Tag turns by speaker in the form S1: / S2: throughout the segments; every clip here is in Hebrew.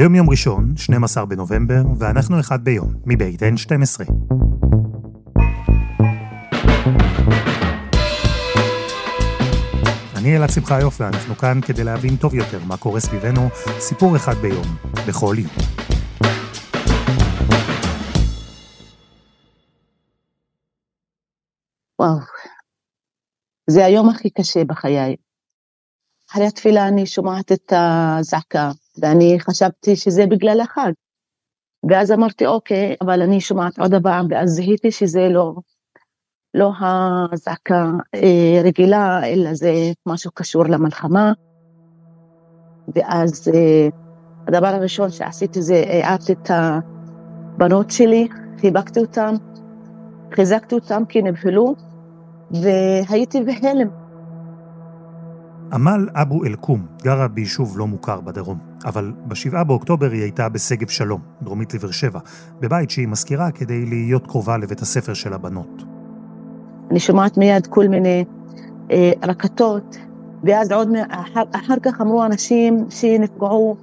S1: היום יום ראשון, 12 בנובמבר, ואנחנו אחד ביום, מבית N12. אני אלעד שמחיוף, ואנחנו כאן כדי להבין טוב יותר מה קורה סביבנו, סיפור אחד ביום, בכל יום.
S2: וואו, זה היום הכי קשה בחיי. אחרי התפילה אני שומעת את הזעקה, ואני חשבתי שזה בגלל החג. ואז אמרתי, אוקיי, אבל אני שומעת עוד פעם, ואז זיהיתי שזה לא, לא הזעקה אה, רגילה, אלא זה משהו קשור למלחמה. ואז אה, הדבר הראשון שעשיתי זה הערתי את הבנות שלי, חיבקתי אותן, חיזקתי אותן כי נבהלו, והייתי בהלם.
S1: עמל אבו אל-קום גרה ביישוב לא מוכר בדרום, אבל ב-7 באוקטובר היא הייתה בשגב שלום, דרומית לבאר שבע, בבית שהיא מזכירה כדי להיות קרובה לבית הספר של הבנות.
S2: אני שומעת מיד כל מיני אה, רקטות, ואז עוד אחר, אחר כך אמרו אנשים שנפגעו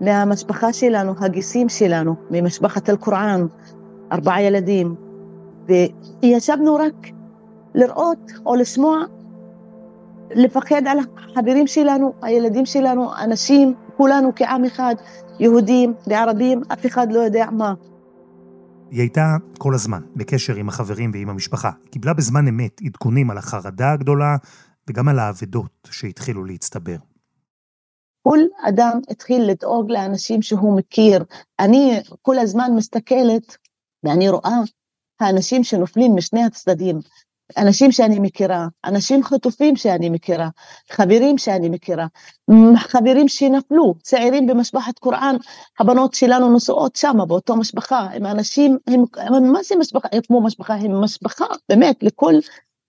S2: מהמשפחה שלנו, הגיסים שלנו, ממשפחת אל-קוראן, ארבעה ילדים, וישבנו רק לראות או לשמוע, לפחד על החברים שלנו, הילדים שלנו, אנשים, כולנו כעם אחד, יהודים וערבים, אף אחד לא יודע מה.
S1: היא הייתה כל הזמן בקשר עם החברים ועם המשפחה. היא קיבלה בזמן אמת עדכונים על החרדה הגדולה וגם על האבדות שהתחילו להצטבר.
S2: כל אדם התחיל לדאוג לאנשים שהוא מכיר. אני כל הזמן מסתכלת ואני רואה האנשים שנופלים משני הצדדים. אנשים שאני מכירה, אנשים חטופים שאני מכירה, חברים שאני מכירה, חברים שנפלו, צעירים במשפחת קוראן, הבנות שלנו נשואות שם, באותו משפחה, הם אנשים, הם, הם מה זה משפחה, הם כמו משפחה, הם משפחה, באמת, לכל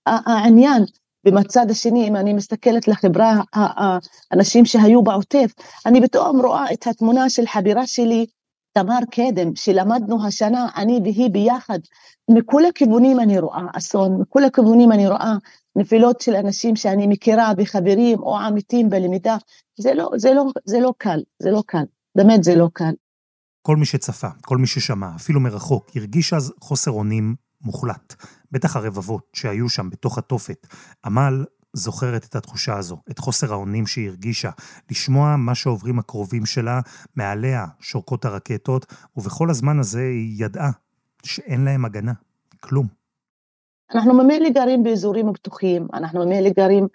S2: העניין. ובצד השני, אם אני מסתכלת לחברה, האנשים שהיו בעוטף, אני פתאום רואה את התמונה של חברה שלי, תמר קדם, שלמדנו השנה, אני והיא ביחד, מכל הכיוונים אני רואה אסון, מכל הכיוונים אני רואה נפילות של אנשים שאני מכירה וחברים או עמיתים בלמידה, זה לא, זה לא, זה לא קל, זה לא קל, באמת זה לא קל.
S1: כל מי שצפה, כל מי ששמע, אפילו מרחוק, הרגיש אז חוסר אונים מוחלט. בטח הרבבות שהיו שם בתוך התופת. עמל זוכרת את התחושה הזו, את חוסר האונים שהיא הרגישה, לשמוע מה שעוברים הקרובים שלה, מעליה שורקות הרקטות, ובכל הזמן הזה היא ידעה שאין להם הגנה, כלום.
S2: אנחנו ממילא גרים באזורים פתוחים, אנחנו ממילא גרים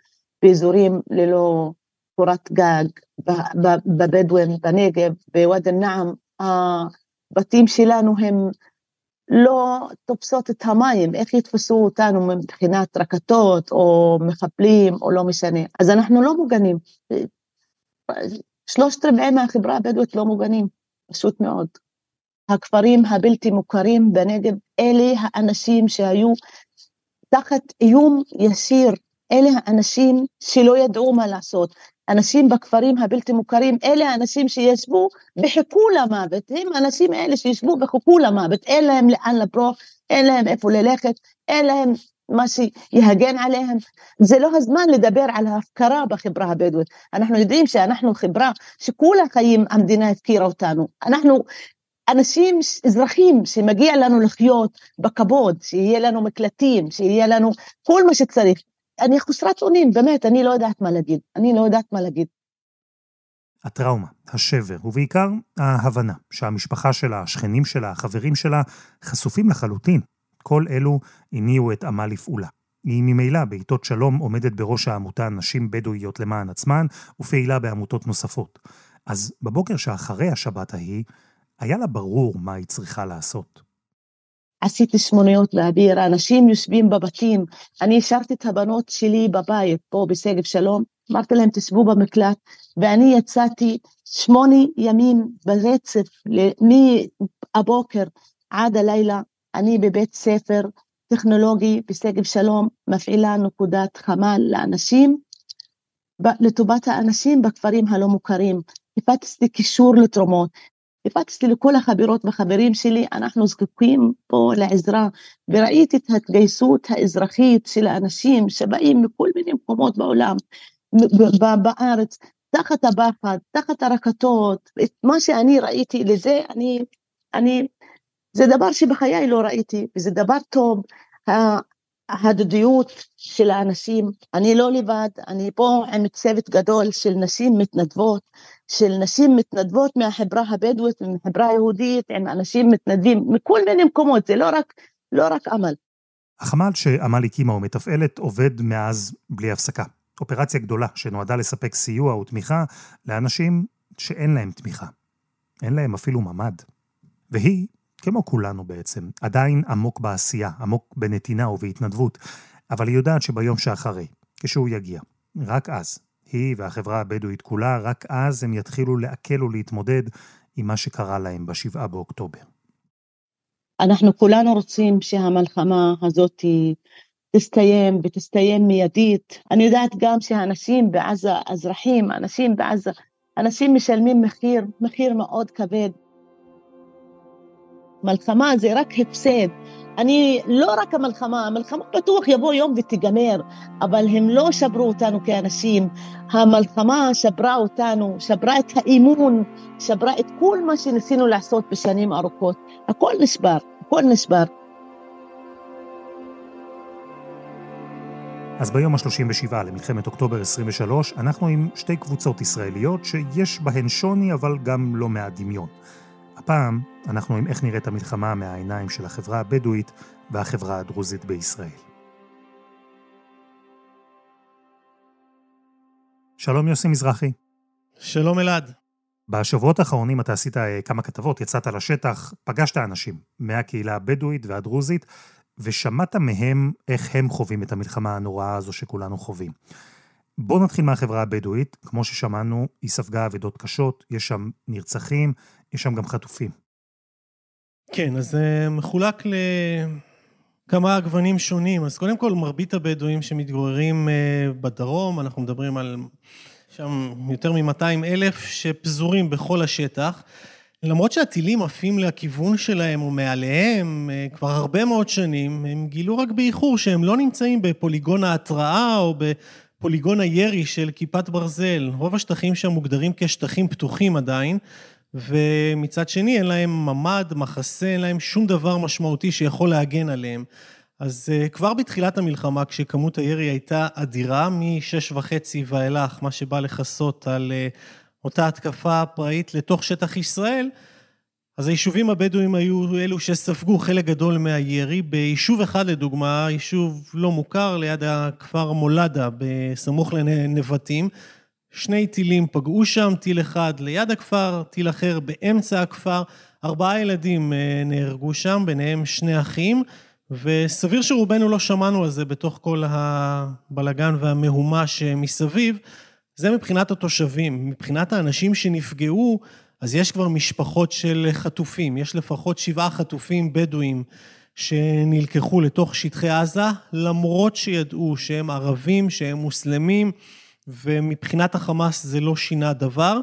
S2: באזורים ללא קורת גג, בבדואים, בנגב, בוואד א-נעם, הבתים שלנו הם לא תופסות את המים, איך יתפסו אותנו מבחינת רקטות או מחבלים או לא משנה. אז אנחנו לא מוגנים. שלושת רבעי מהחברה הבדואית לא מוגנים, פשוט מאוד. הכפרים הבלתי מוכרים בנגב, אלה האנשים שהיו תחת איום ישיר, אלה האנשים שלא ידעו מה לעשות. אנשים בכפרים הבלתי מוכרים, אלה האנשים שישבו וחיכו למוות, הם האנשים האלה שישבו וחיכו למוות, אין להם לאן לברוח, אין להם איפה ללכת, אין להם מה שיהגן עליהם. זה לא הזמן לדבר על ההפקרה בחברה הבדואית. אנחנו יודעים שאנחנו חברה שכל החיים המדינה הפקירה אותנו. אנחנו אנשים, אזרחים, שמגיע לנו לחיות בכבוד, שיהיה לנו מקלטים, שיהיה לנו כל מה שצריך. אני חסרת אונים, באמת, אני לא יודעת מה להגיד. אני לא יודעת מה להגיד.
S1: הטראומה, השבר, ובעיקר ההבנה שהמשפחה שלה, השכנים שלה, החברים שלה, חשופים לחלוטין. כל אלו הניעו את עמה לפעולה. היא ממילא בעיתות שלום עומדת בראש העמותה נשים בדואיות למען עצמן, ופעילה בעמותות נוספות. אז בבוקר שאחרי השבת ההיא, היה לה ברור מה היא צריכה לעשות.
S2: עשיתי שמוניות באוויר, אנשים יושבים בבתים, אני השארתי את הבנות שלי בבית, פה בשגב שלום, אמרתי להם תשבו במקלט, ואני יצאתי שמונה ימים ברצף, מהבוקר עד הלילה, אני בבית ספר טכנולוגי בשגב שלום, מפעילה נקודת חמ"ל לאנשים, לטובת האנשים בכפרים הלא מוכרים. הפצתי קישור לתרומות, הפצתי לכל החברות והחברים שלי, אנחנו זקוקים פה לעזרה, וראיתי את ההתגייסות האזרחית של האנשים שבאים מכל מיני מקומות בעולם, בארץ, תחת הפחד, תחת הרקטות, את מה שאני ראיתי לזה, אני, אני, זה דבר שבחיי לא ראיתי, וזה דבר טוב. ההדדיות של האנשים, אני לא לבד, אני פה עם צוות גדול של נשים מתנדבות, של נשים מתנדבות מהחברה הבדואית ומהחברה היהודית, עם אנשים מתנדבים מכל מיני מקומות, זה לא רק, לא רק עמל.
S1: החמ"ל שעמל הקימה ומתפעלת עובד מאז בלי הפסקה. אופרציה גדולה שנועדה לספק סיוע ותמיכה לאנשים שאין להם תמיכה. אין להם אפילו ממ"ד. והיא, כמו כולנו בעצם, עדיין עמוק בעשייה, עמוק בנתינה ובהתנדבות, אבל היא יודעת שביום שאחרי, כשהוא יגיע, רק אז, היא והחברה הבדואית כולה, רק אז הם יתחילו לעכל ולהתמודד עם מה שקרה להם בשבעה באוקטובר.
S2: אנחנו כולנו רוצים שהמלחמה הזאת תסתיים ותסתיים מיידית. אני יודעת גם שהאנשים בעזה, אזרחים, אנשים בעזה, אנשים משלמים מחיר, מחיר מאוד כבד. מלחמה זה רק הפסד. אני, לא רק המלחמה, המלחמה בטוח יבוא יום ותיגמר, אבל הם לא שברו אותנו כאנשים. המלחמה שברה אותנו, שברה את האמון, שברה את כל מה שניסינו לעשות בשנים ארוכות. הכל נשבר, הכל נשבר.
S1: אז ביום ה-37 למלחמת אוקטובר 23, אנחנו עם שתי קבוצות ישראליות שיש בהן שוני אבל גם לא מעט דמיון. הפעם אנחנו עם איך נראית המלחמה מהעיניים של החברה הבדואית והחברה הדרוזית בישראל. שלום יוסי מזרחי.
S3: שלום אלעד.
S1: בשבועות האחרונים אתה עשית אה, כמה כתבות, יצאת לשטח, פגשת אנשים מהקהילה הבדואית והדרוזית, ושמעת מהם איך הם חווים את המלחמה הנוראה הזו שכולנו חווים. בואו נתחיל מהחברה הבדואית, כמו ששמענו, היא ספגה אבדות קשות, יש שם נרצחים, יש שם גם חטופים.
S3: כן, אז זה מחולק לכמה גוונים שונים. אז קודם כל, מרבית הבדואים שמתגוררים אה, בדרום, אנחנו מדברים על שם יותר מ-200 אלף שפזורים בכל השטח. למרות שהטילים עפים לכיוון שלהם או מעליהם אה, כבר הרבה מאוד שנים, הם גילו רק באיחור שהם לא נמצאים בפוליגון ההתראה או בפוליגון הירי של כיפת ברזל. רוב השטחים שם מוגדרים כשטחים פתוחים עדיין, ומצד שני אין להם ממ"ד, מחסה, אין להם שום דבר משמעותי שיכול להגן עליהם. אז אה, כבר בתחילת המלחמה, כשכמות הירי הייתה אדירה, משש וחצי ואילך, מה שבא לכסות על אה, אותה התקפה פראית לתוך שטח ישראל, אז היישובים הבדואים היו אלו שספגו חלק גדול מהירי. ביישוב אחד לדוגמה, יישוב לא מוכר ליד הכפר מולדה בסמוך לנבטים, שני טילים פגעו שם, טיל אחד ליד הכפר, טיל אחר באמצע הכפר, ארבעה ילדים אה, נהרגו שם, ביניהם שני אחים, וסביר שרובנו לא שמענו על זה בתוך כל הבלגן והמהומה שמסביב. זה מבחינת התושבים. מבחינת האנשים שנפגעו, אז יש כבר משפחות של חטופים. יש לפחות שבעה חטופים בדואים שנלקחו לתוך שטחי עזה, למרות שידעו שהם ערבים, שהם מוסלמים, ומבחינת החמאס זה לא שינה דבר.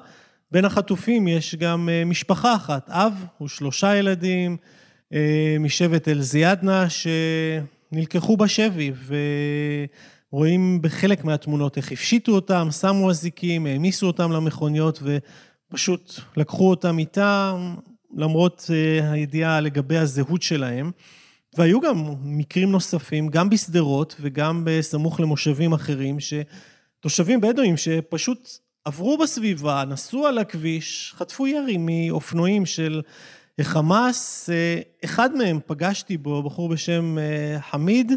S3: בין החטופים יש גם אה, משפחה אחת, אב ושלושה ילדים אה, משבט אל-זיאדנה שנלקחו בשבי, ורואים בחלק מהתמונות איך הפשיטו אותם, שמו אזיקים, העמיסו אותם למכוניות ופשוט לקחו אותם איתם, למרות אה, הידיעה לגבי הזהות שלהם. והיו גם מקרים נוספים, גם בשדרות וגם בסמוך למושבים אחרים, ש... תושבים בדואים שפשוט עברו בסביבה, נסעו על הכביש, חטפו ירי מאופנועים של חמאס. אה, אחד מהם פגשתי בו, בחור בשם אה, חמיד,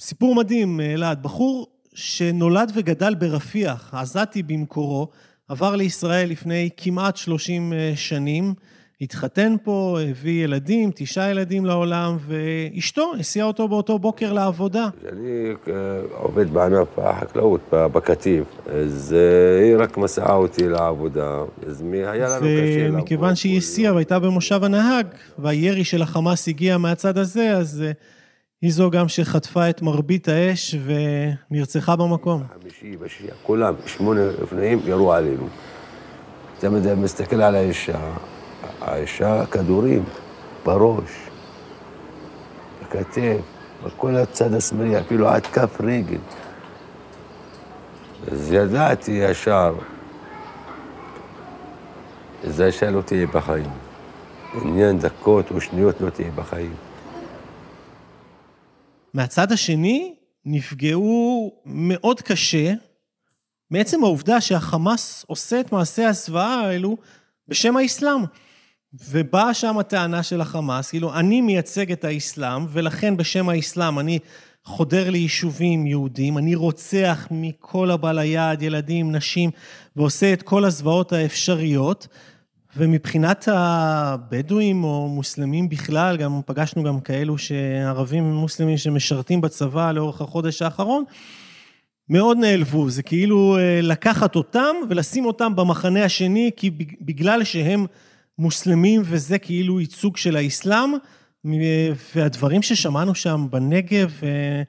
S3: סיפור מדהים, אה, אלעד, בחור שנולד וגדל ברפיח, עזתי במקורו, עבר לישראל לפני כמעט 30 שנים, התחתן פה, הביא ילדים, תשעה ילדים לעולם, ואשתו הסיעה אותו באותו בוקר לעבודה.
S4: אני אה, עובד בענף החקלאות בקטיף, אז אה, היא רק מסעה אותי לעבודה, אז היה לנו קשה
S3: לעבוד. ומכיוון שהיא הסיעה והייתה במושב הנהג, והירי של החמאס הגיע מהצד הזה, אז אה, היא זו גם שחטפה את מרבית האש ונרצחה במקום.
S4: חמישי, בשיעה, כולם, שמונה אופנועים ירו עלינו. אתה מסתכל על האישה, האישה כדורים בראש, בכתף, בכל הצד השמאלי, אפילו עד כף רגל. אז ידעתי ישר אז האישה לא תהיה בחיים. עניין דקות או שניות לא תהיה בחיים.
S3: מהצד השני, נפגעו מאוד קשה מעצם העובדה שהחמאס עושה את מעשי הזוועה האלו בשם האסלאם. ובאה שם הטענה של החמאס, כאילו, אני מייצג את האסלאם, ולכן בשם האסלאם אני חודר ליישובים יהודים, אני רוצח מכל הבא ליד, ילדים, נשים, ועושה את כל הזוועות האפשריות. ומבחינת הבדואים או מוסלמים בכלל, גם פגשנו גם כאלו שערבים מוסלמים שמשרתים בצבא לאורך החודש האחרון, מאוד נעלבו, זה כאילו אה, לקחת אותם ולשים אותם במחנה השני, כי בגלל שהם מוסלמים וזה כאילו ייצוג של האסלאם, והדברים ששמענו שם בנגב, אה,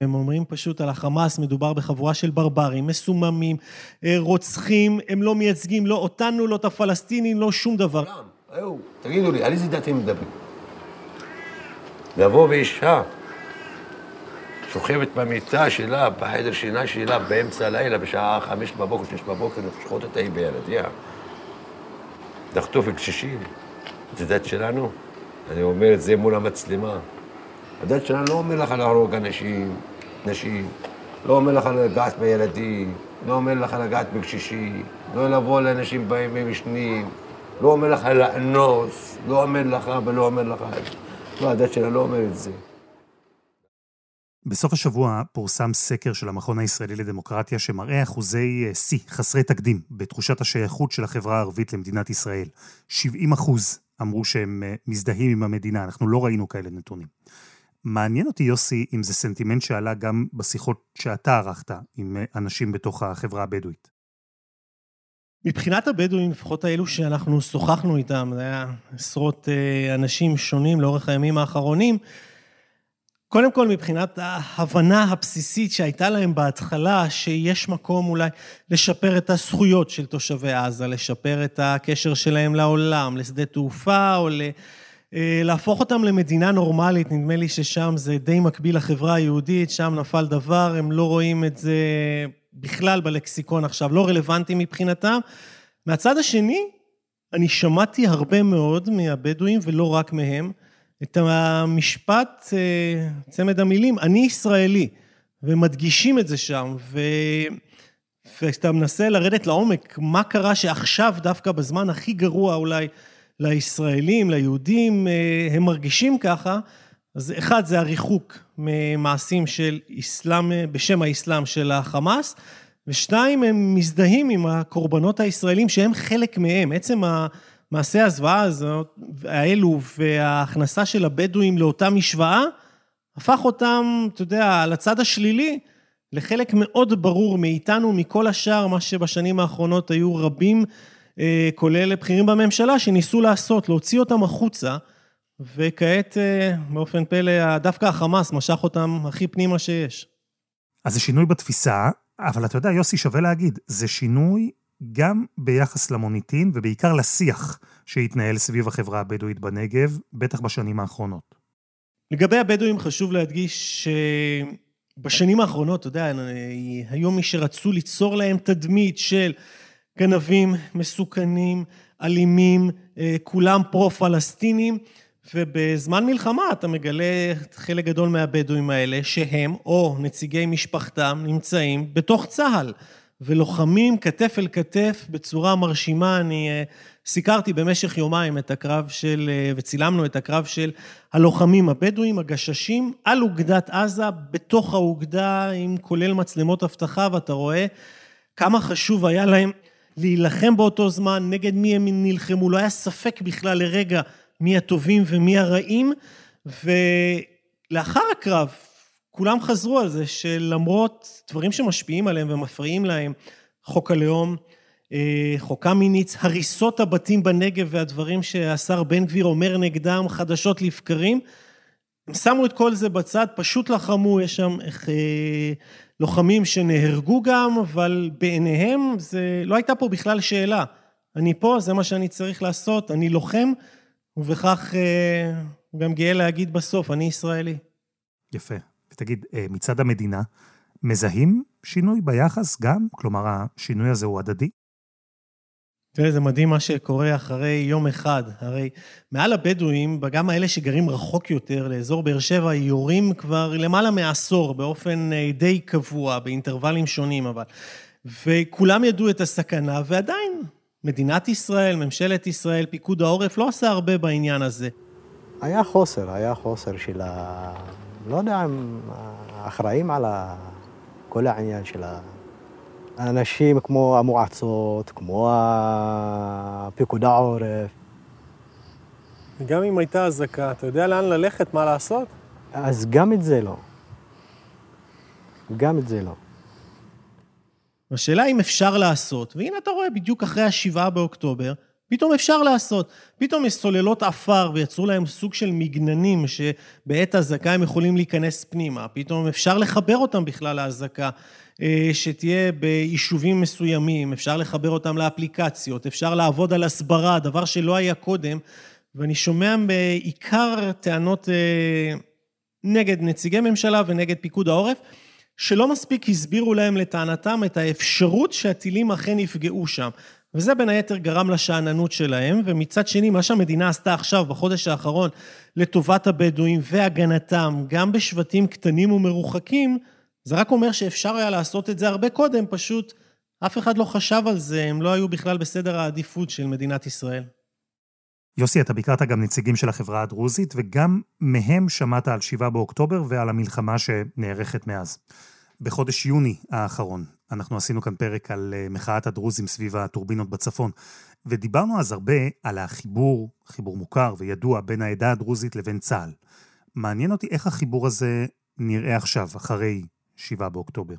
S3: הם אומרים פשוט על החמאס, מדובר בחבורה של ברברים, מסוממים, אה, רוצחים, הם לא מייצגים לא אותנו, לא את הפלסטינים, לא שום דבר.
S4: תגידו לי, על איזה דת הם מדברים? לבוא ואישה שוכבת במיטה שלה, בחדר שינה שלה, באמצע הלילה, בשעה חמש בבוקר, שש בבוקר, לשחוט אותה היא בילדיה. לחטוף קשישים. זה דת שלנו? אני אומר את זה מול המצלמה. הדת שלנו לא אומר לך להרוג אנשים, נשים, לא אומר לך לגעת בילדים, לא אומר לך לגעת בקשישים, לא לבוא לאנשים בימי משנים, לא אומר לך לאנוס, לא אומר לך ולא אומר לך. לא, הדת שלנו לא אומר את זה.
S1: בסוף השבוע פורסם סקר של המכון הישראלי לדמוקרטיה שמראה אחוזי אה, שיא חסרי תקדים בתחושת השייכות של החברה הערבית למדינת ישראל. 70 אחוז אמרו שהם אה, מזדהים עם המדינה, אנחנו לא ראינו כאלה נתונים. מעניין אותי, יוסי, אם זה סנטימנט שעלה גם בשיחות שאתה ערכת עם אה, אנשים בתוך החברה הבדואית.
S3: מבחינת הבדואים, לפחות האלו שאנחנו שוחחנו איתם, זה היה עשרות אנשים שונים לאורך הימים האחרונים, קודם כל, מבחינת ההבנה הבסיסית שהייתה להם בהתחלה, שיש מקום אולי לשפר את הזכויות של תושבי עזה, לשפר את הקשר שלהם לעולם, לשדה תעופה, או אה, להפוך אותם למדינה נורמלית, נדמה לי ששם זה די מקביל לחברה היהודית, שם נפל דבר, הם לא רואים את זה בכלל בלקסיקון עכשיו, לא רלוונטי מבחינתם. מהצד השני, אני שמעתי הרבה מאוד מהבדואים, ולא רק מהם, את המשפט, אה, צמד המילים, אני ישראלי, ומדגישים את זה שם, ו... וכשאתה מנסה לרדת לעומק, מה קרה שעכשיו, דווקא בזמן הכי גרוע אולי לישראלים, ליהודים, אה, הם מרגישים ככה, אז אחד, זה הריחוק ממעשים של אסלאם, בשם האסלאם של החמאס, ושתיים, הם מזדהים עם הקורבנות הישראלים שהם חלק מהם. עצם מעשי הזוועה הזאת, האלו וההכנסה של הבדואים לאותה משוואה, הפך אותם, אתה יודע, לצד השלילי, לחלק מאוד ברור מאיתנו, מכל השאר, מה שבשנים האחרונות היו רבים, אה, כולל בכירים בממשלה, שניסו לעשות, להוציא אותם החוצה, וכעת, אה, באופן פלא, דווקא החמאס משך אותם הכי פנימה שיש.
S1: אז זה שינוי בתפיסה, אבל אתה יודע, יוסי, שווה להגיד, זה שינוי גם ביחס למוניטין ובעיקר לשיח שהתנהל סביב החברה הבדואית בנגב, בטח בשנים האחרונות.
S3: לגבי הבדואים חשוב להדגיש שבשנים האחרונות, אתה יודע, היו מי שרצו ליצור להם תדמית של גנבים, מסוכנים, אלימים, כולם פרו-פלסטינים, ובזמן מלחמה אתה מגלה חלק גדול מהבדואים האלה, שהם או נציגי משפחתם נמצאים בתוך צה"ל. ולוחמים כתף אל כתף בצורה מרשימה. אני אה, סיקרתי במשך יומיים את הקרב של, אה, וצילמנו את הקרב של הלוחמים הבדואים, הגששים, על אוגדת עזה, בתוך האוגדה, עם כולל מצלמות אבטחה, ואתה רואה כמה חשוב היה להם להילחם באותו זמן, נגד מי הם נלחמו, לא היה ספק בכלל לרגע מי הטובים ומי הרעים, ולאחר הקרב, כולם חזרו על זה שלמרות דברים שמשפיעים עליהם ומפריעים להם, חוק הלאום, אה, חוק קמיניץ, הריסות הבתים בנגב והדברים שהשר בן גביר אומר נגדם חדשות לבקרים, הם שמו את כל זה בצד, פשוט לחמו, יש שם אה, לוחמים שנהרגו גם, אבל בעיניהם זה לא הייתה פה בכלל שאלה. אני פה, זה מה שאני צריך לעשות, אני לוחם, ובכך אה, גם גאה להגיד בסוף, אני ישראלי.
S1: יפה. ותגיד, אה, מצד המדינה, מזהים שינוי ביחס גם? כלומר, השינוי הזה הוא הדדי?
S3: תראה, זה מדהים מה שקורה אחרי יום אחד. הרי מעל הבדואים, גם האלה שגרים רחוק יותר, לאזור באר שבע, יורים כבר למעלה מעשור, באופן אה, די קבוע, באינטרוולים שונים אבל. וכולם ידעו את הסכנה, ועדיין, מדינת ישראל, ממשלת ישראל, פיקוד העורף, לא עשה הרבה בעניין הזה.
S5: היה חוסר, היה חוסר של ה... לא יודע אם האחראים על כל העניין של ה... אנשים כמו המועצות, כמו פיקוד העורף.
S3: גם אם הייתה אזעקה, אתה יודע לאן ללכת, מה לעשות?
S5: אז גם את זה לא. גם את זה לא.
S3: השאלה אם אפשר לעשות, והנה אתה רואה, בדיוק אחרי השבעה באוקטובר, פתאום אפשר לעשות. פתאום יש סוללות עפר ויצרו להם סוג של מגננים שבעת אזעקה הם יכולים להיכנס פנימה. פתאום אפשר לחבר אותם בכלל לאזעקה. אה, שתהיה ביישובים מסוימים, אפשר לחבר אותם לאפליקציות, אפשר לעבוד על הסברה, דבר שלא היה קודם, ואני שומע בעיקר טענות אה, נגד נציגי ממשלה ונגד פיקוד העורף, שלא מספיק הסבירו להם לטענתם את האפשרות שהטילים אכן יפגעו שם. וזה בין היתר גרם לשאננות שלהם, ומצד שני, מה שהמדינה עשתה עכשיו, בחודש האחרון, לטובת הבדואים והגנתם, גם בשבטים קטנים ומרוחקים, זה רק אומר שאפשר היה לעשות את זה הרבה קודם, פשוט אף אחד לא חשב על זה, הם לא היו בכלל בסדר העדיפות של מדינת ישראל.
S1: יוסי, אתה ביקרת גם נציגים של החברה הדרוזית, וגם מהם שמעת על 7 באוקטובר ועל המלחמה שנערכת מאז. בחודש יוני האחרון, אנחנו עשינו כאן פרק על אה, מחאת הדרוזים סביב הטורבינות בצפון, ודיברנו אז הרבה על החיבור, חיבור מוכר וידוע, בין העדה הדרוזית לבין צה"ל. מעניין אותי איך החיבור הזה נראה עכשיו, אחרי 7 באוקטובר?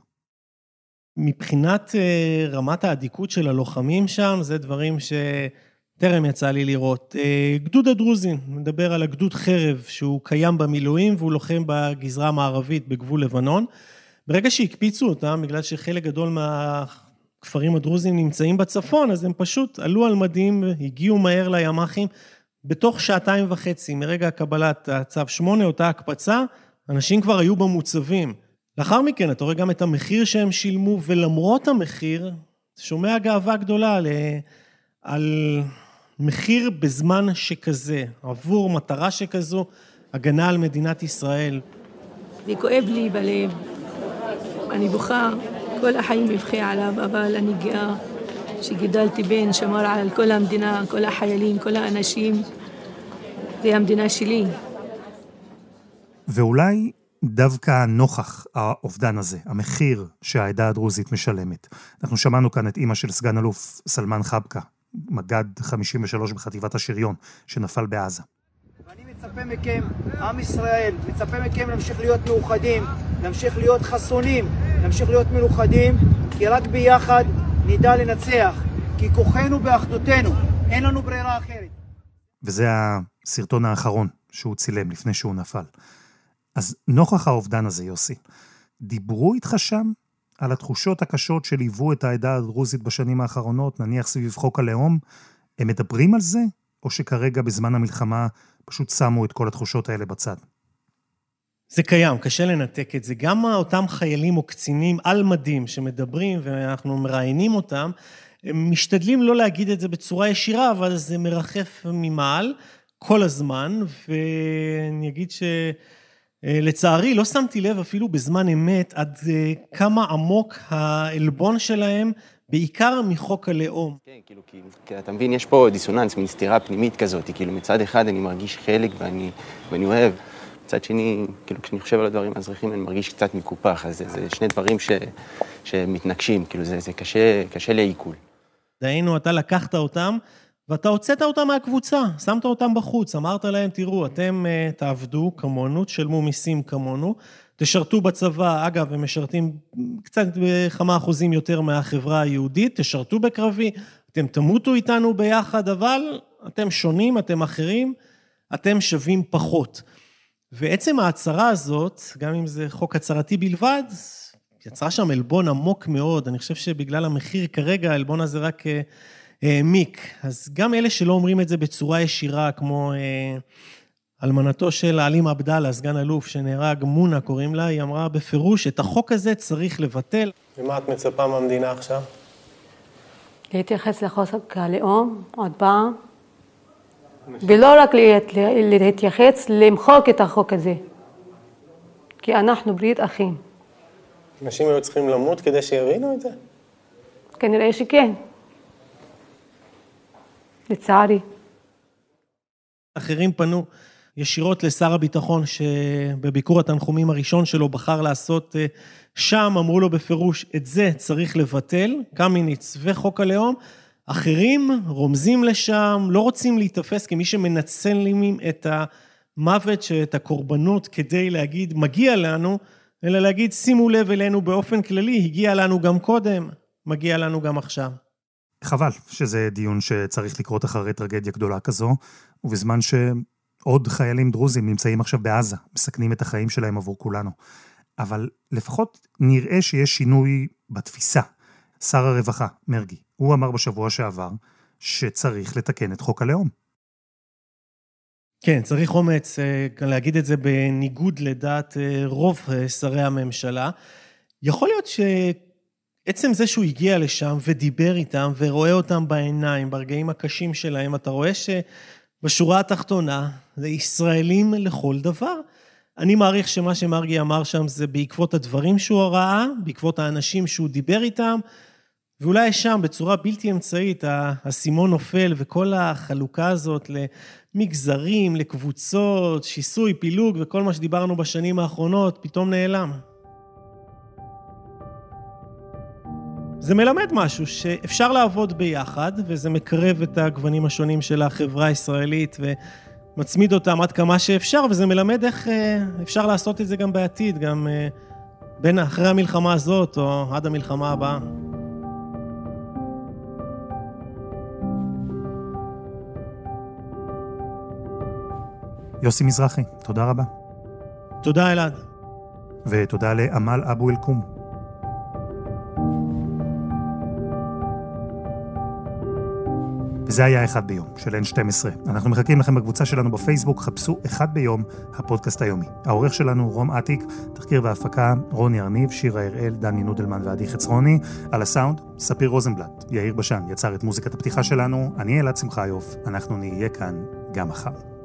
S3: מבחינת אה, רמת האדיקות של הלוחמים שם, זה דברים שטרם יצא לי לראות. אה, גדוד הדרוזים, נדבר על הגדוד חרב, שהוא קיים במילואים והוא לוחם בגזרה המערבית בגבול לבנון. ברגע שהקפיצו אותם, בגלל שחלק גדול מהכפרים הדרוזים נמצאים בצפון, אז הם פשוט עלו על מדים, הגיעו מהר לימ"חים. בתוך שעתיים וחצי מרגע קבלת הצו 8, אותה הקפצה, אנשים כבר היו במוצבים. לאחר מכן אתה רואה גם את המחיר שהם שילמו, ולמרות המחיר, שומע גאווה גדולה על, על מחיר בזמן שכזה, עבור מטרה שכזו, הגנה על מדינת ישראל.
S6: זה כואב לי בלב, אני בוכה, כל החיים מבכה עליו, אבל אני גאה שגידלתי בן, שמר על כל המדינה, כל החיילים, כל האנשים. זה המדינה שלי.
S1: ואולי דווקא נוכח האובדן הזה, המחיר שהעדה הדרוזית משלמת. אנחנו שמענו כאן את אימא של סגן אלוף סלמן חבקה, מג"ד 53 בחטיבת השריון, שנפל בעזה.
S7: ואני מצפה מכם, עם ישראל, מצפה מכם להמשיך להיות מאוחדים, להמשיך להיות חסונים, להמשיך להיות מלוכדים, כי רק ביחד נדע לנצח, כי כוחנו באחדותנו, אין לנו ברירה אחרת.
S1: וזה הסרטון האחרון שהוא צילם לפני שהוא נפל. אז נוכח האובדן הזה, יוסי, דיברו איתך שם על התחושות הקשות שליוו את העדה הדרוזית בשנים האחרונות, נניח סביב חוק הלאום? הם מדברים על זה, או שכרגע בזמן המלחמה פשוט שמו את כל התחושות האלה בצד?
S3: זה קיים, קשה לנתק את זה. גם אותם חיילים או קצינים על מדים שמדברים ואנחנו מראיינים אותם, הם משתדלים לא להגיד את זה בצורה ישירה, אבל זה מרחף ממעל כל הזמן, ואני אגיד ש... אה, לצערי, לא שמתי לב אפילו בזמן אמת עד אה, כמה עמוק העלבון שלהם, בעיקר מחוק הלאום.
S8: כן, כאילו, כי אתה מבין, יש פה דיסוננס, מין סתירה פנימית כזאת, כאילו מצד אחד אני מרגיש חלק ואני, ואני אוהב, מצד שני, כאילו כשאני חושב על הדברים האזרחים אני מרגיש קצת מקופח, אז זה, זה שני דברים ש, שמתנגשים, כאילו זה, זה קשה, קשה לעיכול.
S3: דהיינו, אתה לקחת אותם ואתה הוצאת אותם מהקבוצה, שמת אותם בחוץ, אמרת להם, תראו, אתם uh, תעבדו כמונו, תשלמו מיסים כמונו, תשרתו בצבא, אגב, הם משרתים קצת בכמה אחוזים יותר מהחברה היהודית, תשרתו בקרבי, אתם תמותו איתנו ביחד, אבל אתם שונים, אתם אחרים, אתם שווים פחות. ועצם ההצהרה הזאת, גם אם זה חוק הצהרתי בלבד, יצרה שם עלבון עמוק מאוד. אני חושב שבגלל המחיר כרגע, העלבון הזה רק... Uh, העמיק. אז גם אלה שלא אומרים את זה בצורה ישירה, כמו אה, אלמנתו של עלים עבדאללה, סגן אלוף, שנהרג, מונה קוראים לה, היא אמרה בפירוש, את החוק הזה צריך לבטל. ומה את מצפה מהמדינה עכשיו?
S9: להתייחס לחוק הלאום עוד פעם, ולא רק להתייחס, למחוק את החוק הזה. כי אנחנו ברית אחים.
S3: אנשים היו צריכים למות כדי שיבינו את זה?
S9: כנראה שכן. לצערי.
S3: אחרים פנו ישירות לשר הביטחון, שבביקור התנחומים הראשון שלו בחר לעשות אה, שם, אמרו לו בפירוש, את זה צריך לבטל, קמיניץ וחוק הלאום. אחרים רומזים לשם, לא רוצים להיתפס כמי שמנצלים את המוות, את הקורבנות, כדי להגיד, מגיע לנו, אלא להגיד, שימו לב אלינו באופן כללי, הגיע לנו גם קודם, מגיע לנו גם עכשיו.
S1: חבל שזה דיון שצריך לקרות אחרי טרגדיה גדולה כזו, ובזמן שעוד חיילים דרוזים נמצאים עכשיו בעזה, מסכנים את החיים שלהם עבור כולנו. אבל לפחות נראה שיש שינוי בתפיסה. שר הרווחה, מרגי, הוא אמר בשבוע שעבר שצריך לתקן את חוק הלאום.
S3: כן, צריך אומץ אה, להגיד את זה בניגוד לדעת אה, רוב אה, שרי הממשלה. יכול להיות שעצם זה שהוא הגיע לשם ודיבר איתם ורואה אותם בעיניים, ברגעים הקשים שלהם, אתה רואה שבשורה התחתונה זה ישראלים לכל דבר. אני מעריך שמה שמרגי אמר שם זה בעקבות הדברים שהוא ראה, בעקבות האנשים שהוא דיבר איתם, ואולי שם בצורה בלתי אמצעית האסימון נופל וכל החלוקה הזאת למגזרים, לקבוצות, שיסוי, פילוג וכל מה שדיברנו בשנים האחרונות פתאום נעלם. זה מלמד משהו שאפשר לעבוד ביחד וזה מקרב את הגוונים השונים של החברה הישראלית ומצמיד אותם עד כמה שאפשר וזה מלמד איך אה, אפשר לעשות את זה גם בעתיד, גם אה, בין אחרי המלחמה הזאת או עד המלחמה הבאה.
S1: יוסי מזרחי, תודה רבה.
S3: תודה, אלעד.
S1: ותודה לעמל אבו אל-קום. וזה היה אחד ביום של N12. אנחנו מחכים לכם בקבוצה שלנו בפייסבוק, חפשו אחד ביום, הפודקאסט היומי. העורך שלנו רום אטיק, תחקיר והפקה רוני ארניב, שירה הראל, דני נודלמן ועדי חצרוני. על הסאונד, ספיר רוזנבלט, יאיר בשן יצר את מוזיקת הפתיחה שלנו, אני אלעד שמחיוף, אנחנו נהיה כאן גם מחר.